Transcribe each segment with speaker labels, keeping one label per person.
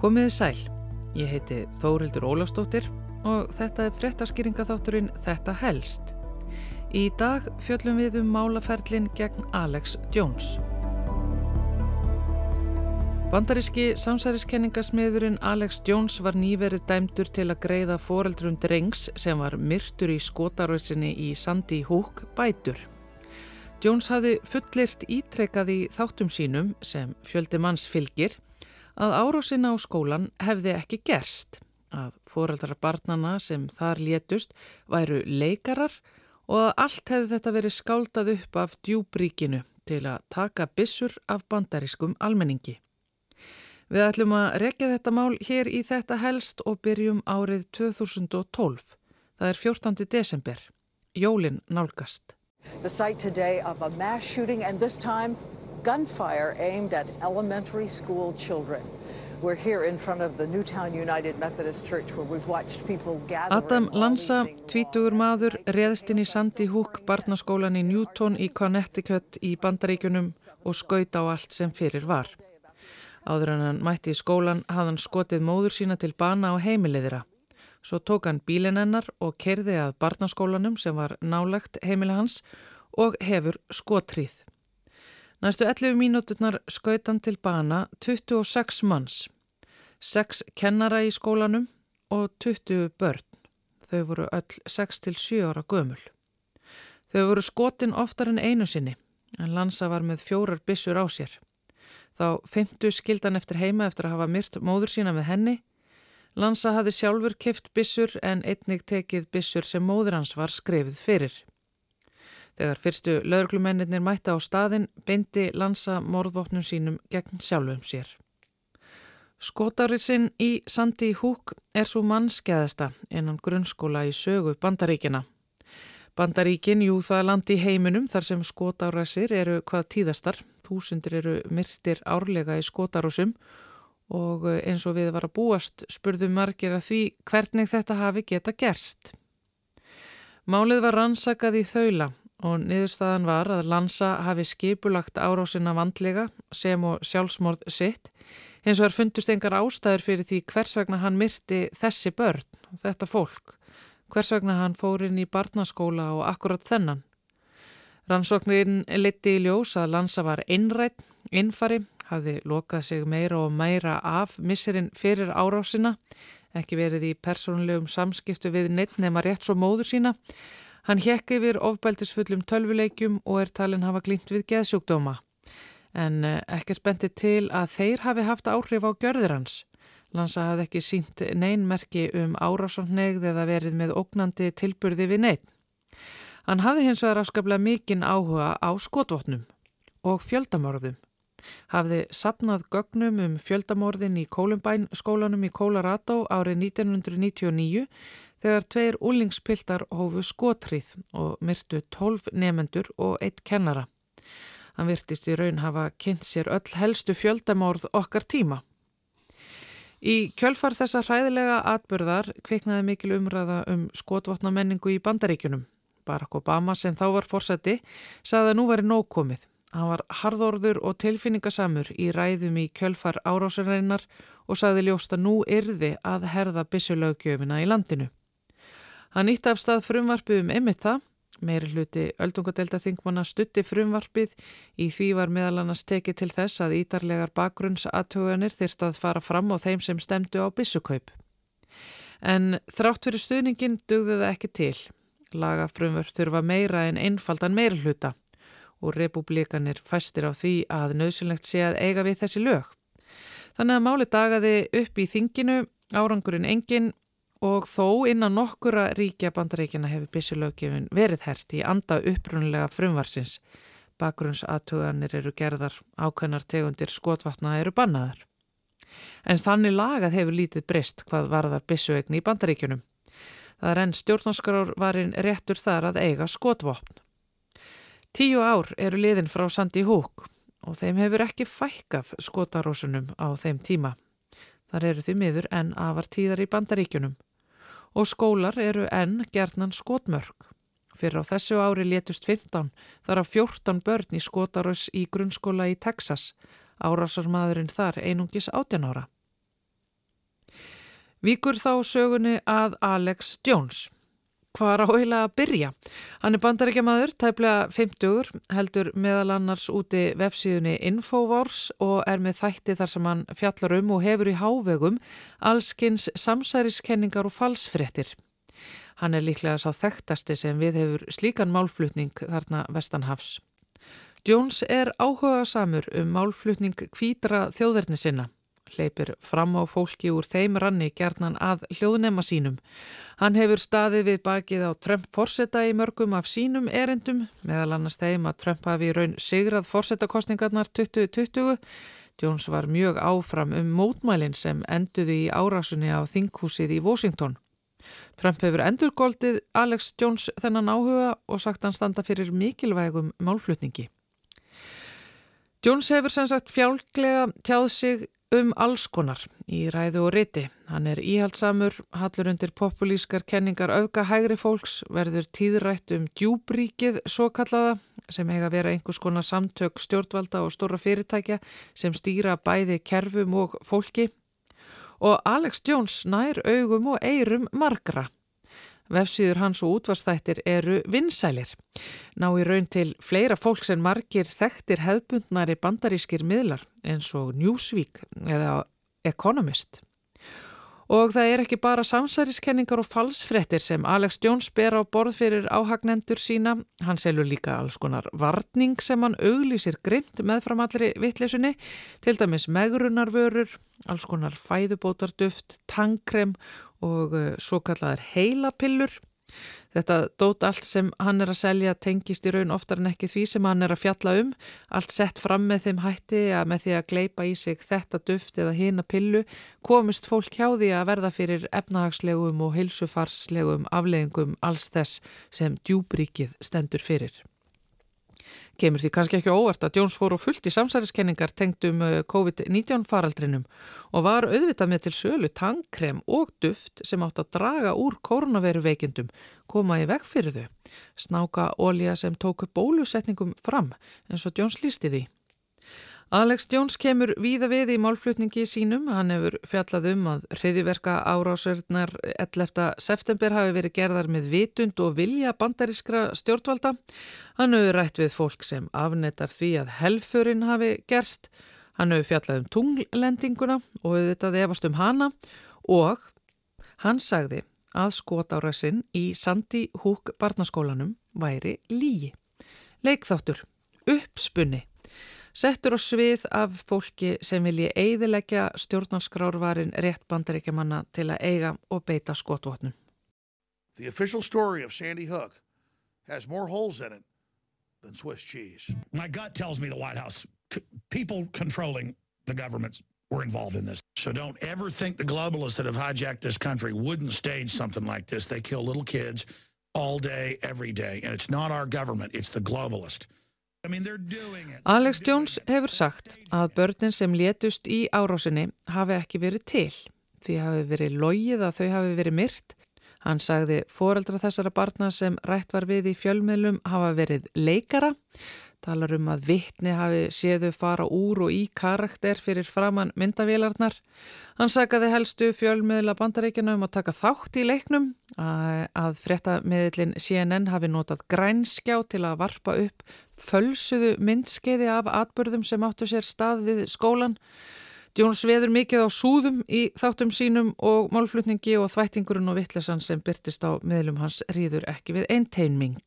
Speaker 1: Komiði sæl, ég heiti Þórildur Ólafstóttir og þetta er frettaskýringaþátturinn Þetta helst. Í dag fjöllum við um málaferlin gegn Alex Jones. Bandaríski samsæriskenningasmiðurinn Alex Jones var nýverið dæmdur til að greiða foreldrum drengs sem var myrtur í skotaröðsinni í Sandy Hook bætur. Jones hafði fullirt ítrekað í þáttum sínum sem fjöldi manns fylgir að árásinna á skólan hefði ekki gerst, að foreldrar barnana sem þar létust væru leikarar og að allt hefði þetta verið skáldað upp af djúbríkinu til að taka bissur af bandarískum almenningi. Við ætlum að rekja þetta mál hér í þetta helst og byrjum árið 2012. Það er 14. desember. Jólin nálgast.
Speaker 2: The site today of gunfire aimed at elementary school children. We're here in front of the Newtown United Methodist Church where we've watched people gather.
Speaker 1: Adam Lanza, tvítugur maður, reðst inn í Sandy Hook barnaskólan í Newton í Connecticut í Bandaríkunum og skaut á allt sem fyrir var. Áður en hann mætti í skólan hafði hann skotið móður sína til bana á heimiliðira. Svo tók hann bílinn hennar og kerði að barnaskólanum sem var nálagt heimili hans og hefur skotrýð. Næstu 11 mínúturnar skaut hann til bana 26 manns, 6 kennara í skólanum og 20 börn. Þau voru öll 6-7 ára gömul. Þau voru skotin oftar en einu sinni en Lansa var með fjórar bissur á sér. Þá femtu skildan eftir heima eftir að hafa myrt móður sína með henni. Lansa hafi sjálfur keft bissur en einnig tekið bissur sem móður hans var skrefið fyrir. Þegar fyrstu lauruglumennir mætta á staðin beindi Lansa morðvopnum sínum gegn sjálfum sér. Skotárið sinn í Sandi Húk er svo mannskeðasta innan grunnskóla í sögu bandaríkina. Bandaríkin, jú það landi í heiminum þar sem skotárasir eru hvað tíðastar þúsundir eru myrtir árlega í skotarúsum og eh, eins og við var að búast spurðum margir að því hvernig þetta hafi geta gerst. Málið var rannsakað í þaula og niðurstaðan var að Lansa hafi skipulagt árásina vandlega sem og sjálfsmórð sitt eins og er fundust engar ástæður fyrir því hvers vegna hann myrti þessi börn, þetta fólk, hvers vegna hann fór inn í barnaskóla og akkurat þennan. Rannsóknin liti í ljós að Lansa var innrætt, innfari, hafði lokað sig meira og meira af misserinn fyrir árásina, ekki verið í persónulegum samskiptu við neitt nema rétt svo móður sína. Hann hjekk yfir ofbældisfullum tölvuleikjum og er talin hafa glýnt við geðsjúkdóma. En eh, ekkert benti til að þeir hafi haft áhrif á gjörðir hans. Lansa hafði ekki sínt neinmerki um árásóknegð eða verið með ógnandi tilburði við neitt. Hann hafði hins vegar afskaplega mikinn áhuga á skotvotnum og fjöldamorðum. Hafði sapnað gögnum um fjöldamorðin í Columbine skólanum í Colorado árið 1999 þegar tveir úlingspiltar hófu skotrið og myrtu 12 nefendur og eitt kennara. Hann virtist í raun hafa kynnt sér öll helstu fjöldamorð okkar tíma. Í kjölfar þessa hræðilega atbyrðar kviknaði mikil umræða um skotvotnamenningu í bandaríkunum. Barack Obama sem þá var fórseti saði að nú væri nógkomið. Hann var harðorður og tilfinningasamur í ræðum í kjölfar árásareinar og saði ljósta nú yrði að herða bissulögjöfina í landinu. Hann ítti af stað frumvarpið um emitt það, meiri hluti öldungadelta þingmanna stutti frumvarpið í því var meðal annars tekið til þess að ídarlegar bakgrunnsatöganir þyrst að fara fram á þeim sem stemdu á bissukaup. En þrátt fyrir stuðningin dugði það ekki til. Lagafrumvör þurfa meira en einfaldan meirhluta og republikanir fæstir á því að nöðsynlegt sé að eiga við þessi lög. Þannig að máli dagaði upp í þinginu, árangurinn engin og þó innan nokkura ríkja bandaríkjana hefur byssilöggefin verið hert í anda upprunlega frumvarsins. Bakgrunnsatöganir eru gerðar, ákveðnar tegundir skotvatna eru bannaðar. En þannig lagað hefur lítið breyst hvað varðar byssuegni í bandaríkjunum. Það er enn stjórnarskrávarinn réttur þar að eiga skotvopn. Tíu ár eru liðin frá Sandi Húk og þeim hefur ekki fækkað skotarósunum á þeim tíma. Þar eru því miður enn afar tíðar í bandaríkjunum og skólar eru enn gerðnan skotmörk. Fyrir á þessu ári létust 15 þar af 14 börn í skotarós í grunnskóla í Texas. Árásarmadurinn þar einungis 18 ára. Víkur þá sögunni að Alex Jones. Hvað er áheila að byrja? Hann er bandaríkjamaður, tæplega 50, heldur meðal annars úti vefsíðunni Infowars og er með þætti þar sem hann fjallar um og hefur í hávegum allskins samsæriskenningar og falsfrettir. Hann er líklega sá þekktasti sem við hefur slíkan málflutning þarna Vestanhafs. Jones er áhuga samur um málflutning kvítra þjóðverðni sinna hleypir fram á fólki úr þeim ranni gerðnan að hljóðnema sínum. Hann hefur staðið við bakið á Trump forsetta í mörgum af sínum erendum, meðal annars þeim að Trump hafi raun sigrað forsettakostningarnar 2020. Jones var mjög áfram um mótmælinn sem enduði í árásunni á þinghúsið í Washington. Trump hefur endurgóldið Alex Jones þennan áhuga og sagt hann standa fyrir mikilvægum málflutningi. Jones hefur sem sagt fjálglega tjáð sig um alls konar í ræðu og riti. Hann er íhaldsamur, hallur undir populískar kenningar auka hægri fólks, verður tíðrætt um djúbríkið svo kallaða sem að vera einhvers konar samtök stjórnvalda og stóra fyrirtækja sem stýra bæði kerfum og fólki. Og Alex Jones nær augum og eirum margra. Vefsíður hans og útvarstættir eru vinsælir. Ná í raun til fleira fólks en margir þekktir hefbundnari bandarískir miðlar eins og Newsweek eða Economist. Og það er ekki bara samsæriskenningar og falsfrettir sem Alex Jones ber á borð fyrir áhagnendur sína. Hann selur líka alls konar varning sem hann auglýsir grimt með fram allri vittlesunni, til dæmis megrunarvörur, alls konar fæðubótarduft, tangkrem og uh, svo kallar heilapillur. Þetta dót allt sem hann er að selja tengist í raun oftar en ekki því sem hann er að fjalla um. Allt sett fram með þeim hætti að með því að gleipa í sig þetta duft eða hina pillu komist fólk hjá því að verða fyrir efnahagslegum og heilsufarslegum afleggingum alls þess sem djúbríkið stendur fyrir. Kemur því kannski ekki óvart að Jones fór og fullt í samsæriskenningar tengdum uh, COVID-19 faraldrinum og var auðvitað með til sölu tangkrem og duft sem átt að draga úr koronaviru veikindum, koma í veg fyrir þau. Snáka ólja sem tóku bólusetningum fram eins og Jones lísti því. Alex Jones kemur víða við í málflutningi sínum. Hann hefur fjallað um að hriðiverka árásörnar 11. september hafi verið gerðar með vitund og vilja bandarískra stjórnvalda. Hann hefur rætt við fólk sem afnetar því að helfurinn hafi gerst. Hann hefur fjallað um tunglendinguna og þetta efast um hana og hann sagði að skotárasinn í Sandi Húk barnaskólanum væri lígi. Leikþáttur, uppspunni settur á svið af fólki sem vilji eiðilegja stjórnarskrárvarin rétt bandaríkjamanna til að eiga og beita skotvotnum.
Speaker 3: The official story of Sandy Hook has more holes in it than Swiss cheese.
Speaker 4: My gut tells me the White House, people controlling the governments were involved in this. So don't ever think the globalists that have hijacked this country wouldn't stage something like this. They kill little kids all day, every day. And it's not our government, it's the globalist.
Speaker 1: Alex Jones hefur sagt að börnin sem létust í árásinni hafi ekki verið til því hafi verið logið að þau hafi verið myrt. Hann sagði foreldra þessara barna sem rætt var við í fjölmiðlum hafa verið leikara talar um að vittni hafi séðu fara úr og í karakter fyrir framann myndavélarnar. Hann sagaði helstu fjölmiðla bandaríkjana um að taka þátt í leiknum að, fréttamiðlin CNN hafi notað grænskjá til að varpa upp fölsuðu myndskeiði af atbörðum sem áttu sér stað við skólan. Jóns veður mikið á súðum í þáttum sínum og málflutningi og þvættingurinn og vittlesan sem byrtist á miðlum hans rýður ekki við einteinming.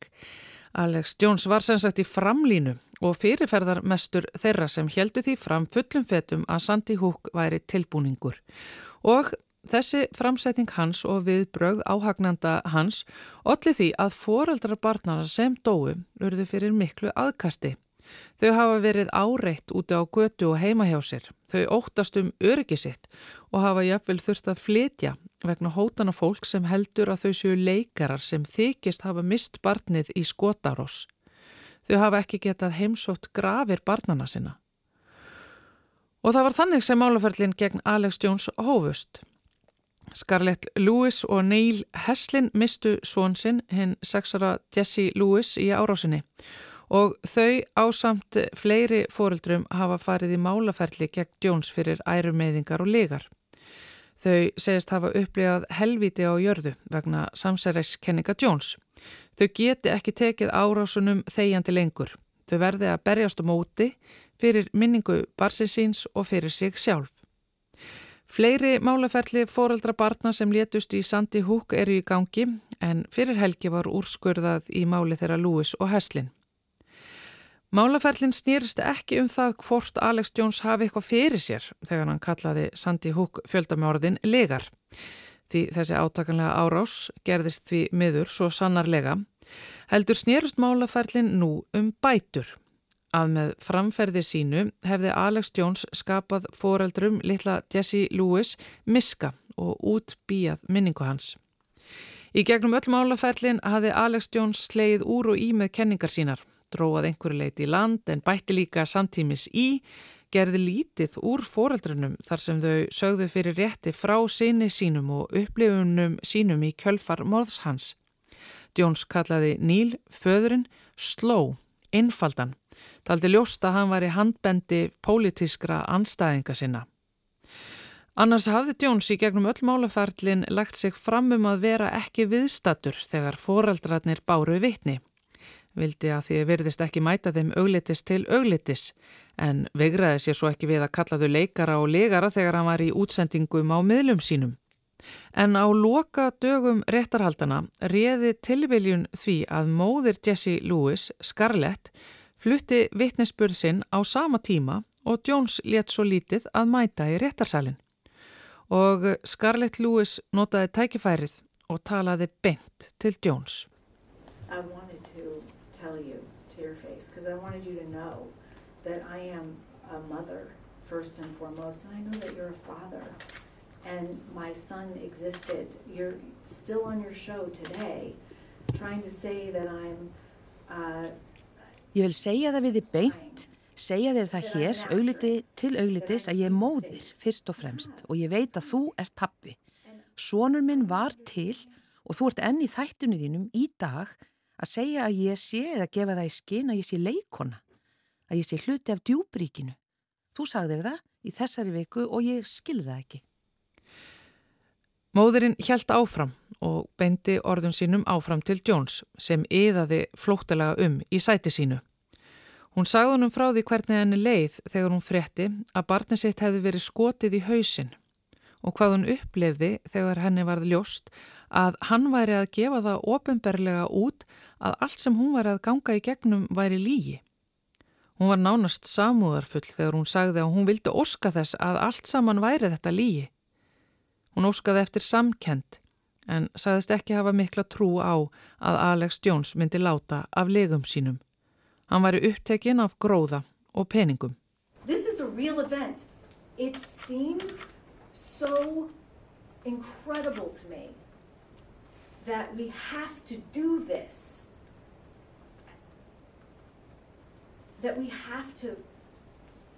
Speaker 1: Alex Jones var sem sagt í framlínu og fyrirferðar mestur þeirra sem heldu því fram fullum fetum að Sandy Hook væri tilbúningur. Og þessi framsetning hans og viðbrögð áhagnanda hans allir því að foreldrar barnana sem dói urðu fyrir miklu aðkasti. Þau hafa verið áreitt úti á götu og heima hjá sér. Þau óttast um öryggi sitt og hafa jafnvel þurft að flytja vegna hótana fólk sem heldur að þau séu leikarar sem þykist hafa mist barnið í skotarós. Þau hafa ekki getað heimsótt grafir barnana sinna. Og það var þannig sem málaferlinn gegn Alex Jones hófust. Scarlett Lewis og Neil Heslin mistu svonsinn hinn sexara Jesse Lewis í árásinni og þau ásamt fleiri fóreldrum hafa farið í málaferli gegn Jones fyrir ærumeyðingar og legar. Þau segist hafa upplifað helviti á jörðu vegna samsæreiskenninga Jones. Þau geti ekki tekið árásunum þegjandi lengur. Þau verði að berjast á móti fyrir minningu barsinsins og fyrir sig sjálf. Fleiri málaferli fóreldra barna sem létust í Sandi Húk eru í gangi en fyrir helgi var úrskurðað í máli þeirra Lewis og Heslin. Málaferlin snýrist ekki um það hvort Alex Jones hafi eitthvað fyrir sér þegar hann kallaði Sandy Hook fjöldamjörðin legar. Því þessi átakanlega árás gerðist því miður svo sannarlega. Heldur snýrist málaferlin nú um bætur. Að með framferði sínu hefði Alex Jones skapað foreldrum litla Jesse Lewis miska og útbíjað minningu hans. Í gegnum öll málaferlin hafði Alex Jones sleið úr og í með kenningar sínar dróað einhverju leiti í land en bætti líka samtímis í, gerði lítið úr foreldrunum þar sem þau sögðu fyrir rétti frá sinni sínum og upplifunum sínum í kjölfar morðshans. Jones kallaði Níl föðurinn sló, einfaldan, taldi ljóst að hann var í handbendi pólitískra anstæðinga sinna. Annars hafði Jones í gegnum öll málaferlin lagt sig fram um að vera ekki viðstatur þegar foreldrarnir báru vittni vildi að því verðist ekki mæta þeim auglitis til auglitis en vegraði sér svo ekki við að kalla þau leikara og legara þegar hann var í útsendingum á miðlum sínum. En á loka dögum réttarhaldana réði tilviljun því að móðir Jesse Lewis, Scarlett, flutti vittnesspurð sinn á sama tíma og Jones let svo lítið að mæta í réttarsalin. Og Scarlett Lewis notaði tækifærið og talaði beint til Jones.
Speaker 5: Tell you to your face because I wanted you to know that I am a mother first and foremost, and I know that you're a father. And my son existed. You're still on your show today, trying to say that I'm. Uh,
Speaker 6: ég vil segja það við þið beint, segja þér það hér, augliti til auglitis að ég er móðir fyrst og fremst og ég veit að þú ert pappi. Sónur minn var til og þú ert enn í þættunni þínum í dag að segja að ég sé eða gefa það í skinn að ég sé leikona, að ég sé hluti af djúbríkinu. Þú sagðir það í þessari viku og ég skilði það ekki.
Speaker 1: Móðurinn hjælt áfram og beindi orðun sínum áfram til Jones sem yðaði flóttalega um í sæti sínu. Hún sagði honum frá því hvernig henni leið þegar hún fretti að barni sitt hefði verið skotið í hausin og hvað hún upplefði þegar henni varð ljóst að hann væri að gefa það ofinberlega út að allt sem hún var að ganga í gegnum væri lígi. Hún var nánast samúðarfull þegar hún sagði að hún vildi óska þess að allt saman væri þetta lígi. Hún óskaði eftir samkend en sagðist ekki hafa mikla trú á að Alex Jones myndi láta af legum sínum. Hann væri upptekinn af gróða og peningum.
Speaker 5: This is a real event. It seems so incredible to me that we have to do this. That we have to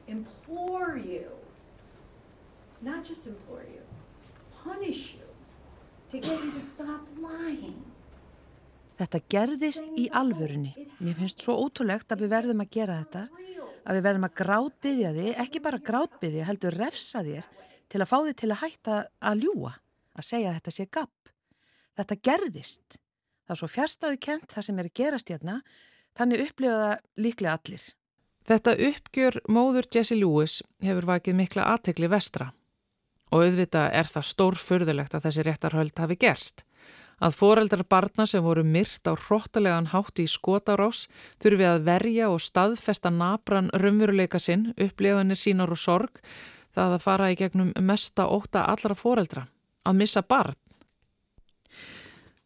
Speaker 5: implore you, not just implore you, punish you to get you to stop lying.
Speaker 6: Þetta gerðist í alvörunni. Mér finnst svo ótrúlegt að við verðum að gera þetta, að við verðum að grátbyðja þig, ekki bara grátbyðja, heldur refsa þér til að fá þig til að hætta að ljúa, að segja að þetta sé gapp. Þetta gerðist. Það er svo fjärstaðu kent það sem er að gerast hérna, þannig upplifa það líklega allir.
Speaker 1: Þetta uppgjör móður Jesse Lewis hefur vakið mikla aðtegli vestra og auðvitað er það stórfurðulegt að þessi réttarhöld hafi gerst. Að foreldrar barna sem voru myrt á hróttalegan hátti í skotárás þurfi að verja og staðfesta nabran raunveruleika sinn, upplifanir sínar og sorg það að fara í gegnum mesta óta allra foreldra, að missa barn.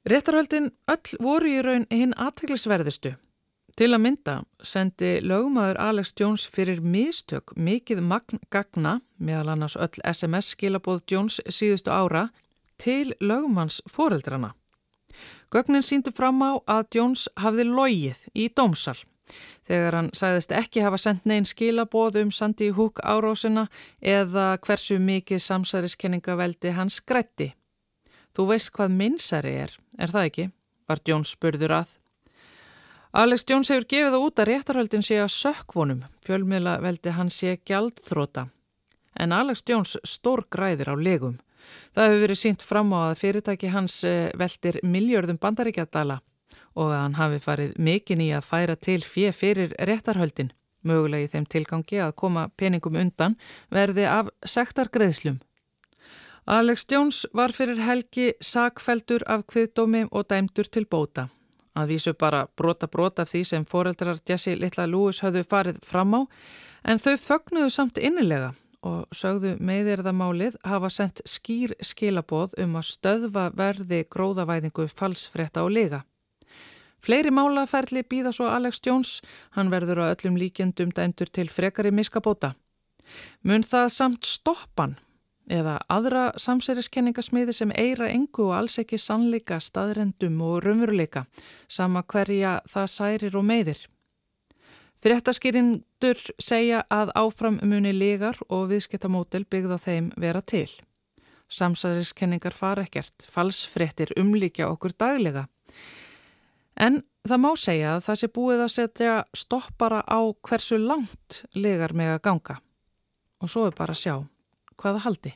Speaker 1: Réttarhöldin öll voru í raun hinn aðteglisverðistu. Til að mynda sendi lögmaður Alex Jones fyrir mistök mikið magn gagna, meðal annars öll SMS skilabóð Jones síðustu ára, til lögmanns foreldrana. Gögnin síndu fram á að Jones hafði logið í dómsal þegar hann sæðist ekki hafa sendt neyn skilaboð um Sandi Húk árásina eða hversu mikið samsæriskenningaveldi hann skrætti. Þú veist hvað minnsari er, er það ekki? var Jones spurður að. Alex Jones hefur gefið það út að réttarhaldin sé að sökkvonum, fjölmiðla veldi hann sé gjaldþróta. En Alex Jones stór græðir á legum. Það hefur verið sínt fram á að fyrirtæki hans eh, veldir miljörðum bandaríkjadala og að hann hafi farið mikinn í að færa til fjö fyrir réttarhöldin, mögulega í þeim tilgangi að koma peningum undan verði af sektargreðslum. Alex Jones var fyrir helgi sakfeldur af kviðdómi og dæmdur til bóta. Að vísu bara brota brota af því sem foreldrar Jesse Littla Lewis höfðu farið fram á en þau fögnuðu samt innilega og sögðu meðirðamálið hafa sendt skýr skilaboð um að stöðva verði gróðavæðingu falsfretta og lega. Fleiri málaferli býða svo Alex Jones, hann verður á öllum líkjendum dæmdur til frekari miskabóta. Mun það samt stoppan eða aðra samsæriskenningasmiði sem eira engu og alls ekki sannleika, staðrendum og raunveruleika, sama hverja það særir og meðir. Fyrirtaskýrindur segja að áfram muni legar og viðskiptamótel byggða þeim vera til. Samsæriskenningar fara ekkert, falsfrettir umlíkja okkur daglega. En það má segja að það sé búið að setja stoppara á hversu langt legar með að ganga. Og svo er bara að sjá hvaða haldi.